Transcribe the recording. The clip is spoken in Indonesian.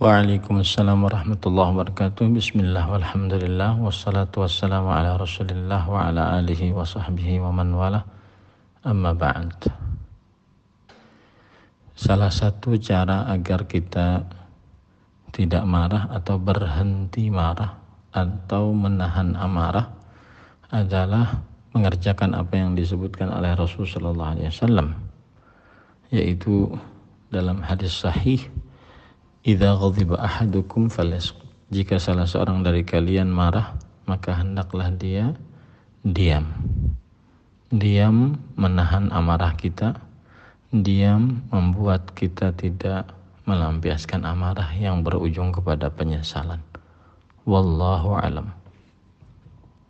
Waalaikumsalam warahmatullahi wabarakatuh. Bismillah walhamdulillah wassalatu wassalamu ala Rasulillah wa ala alihi wa sahbihi wa man wala. Amma ba'd. Salah satu cara agar kita tidak marah atau berhenti marah atau menahan amarah adalah mengerjakan apa yang disebutkan oleh Rasulullah SAW yaitu dalam hadis sahih Idza ghadiba ahadukum falyasqut. Jika salah seorang dari kalian marah, maka hendaklah dia diam. Diam menahan amarah kita. Diam membuat kita tidak melampiaskan amarah yang berujung kepada penyesalan. Wallahu alam.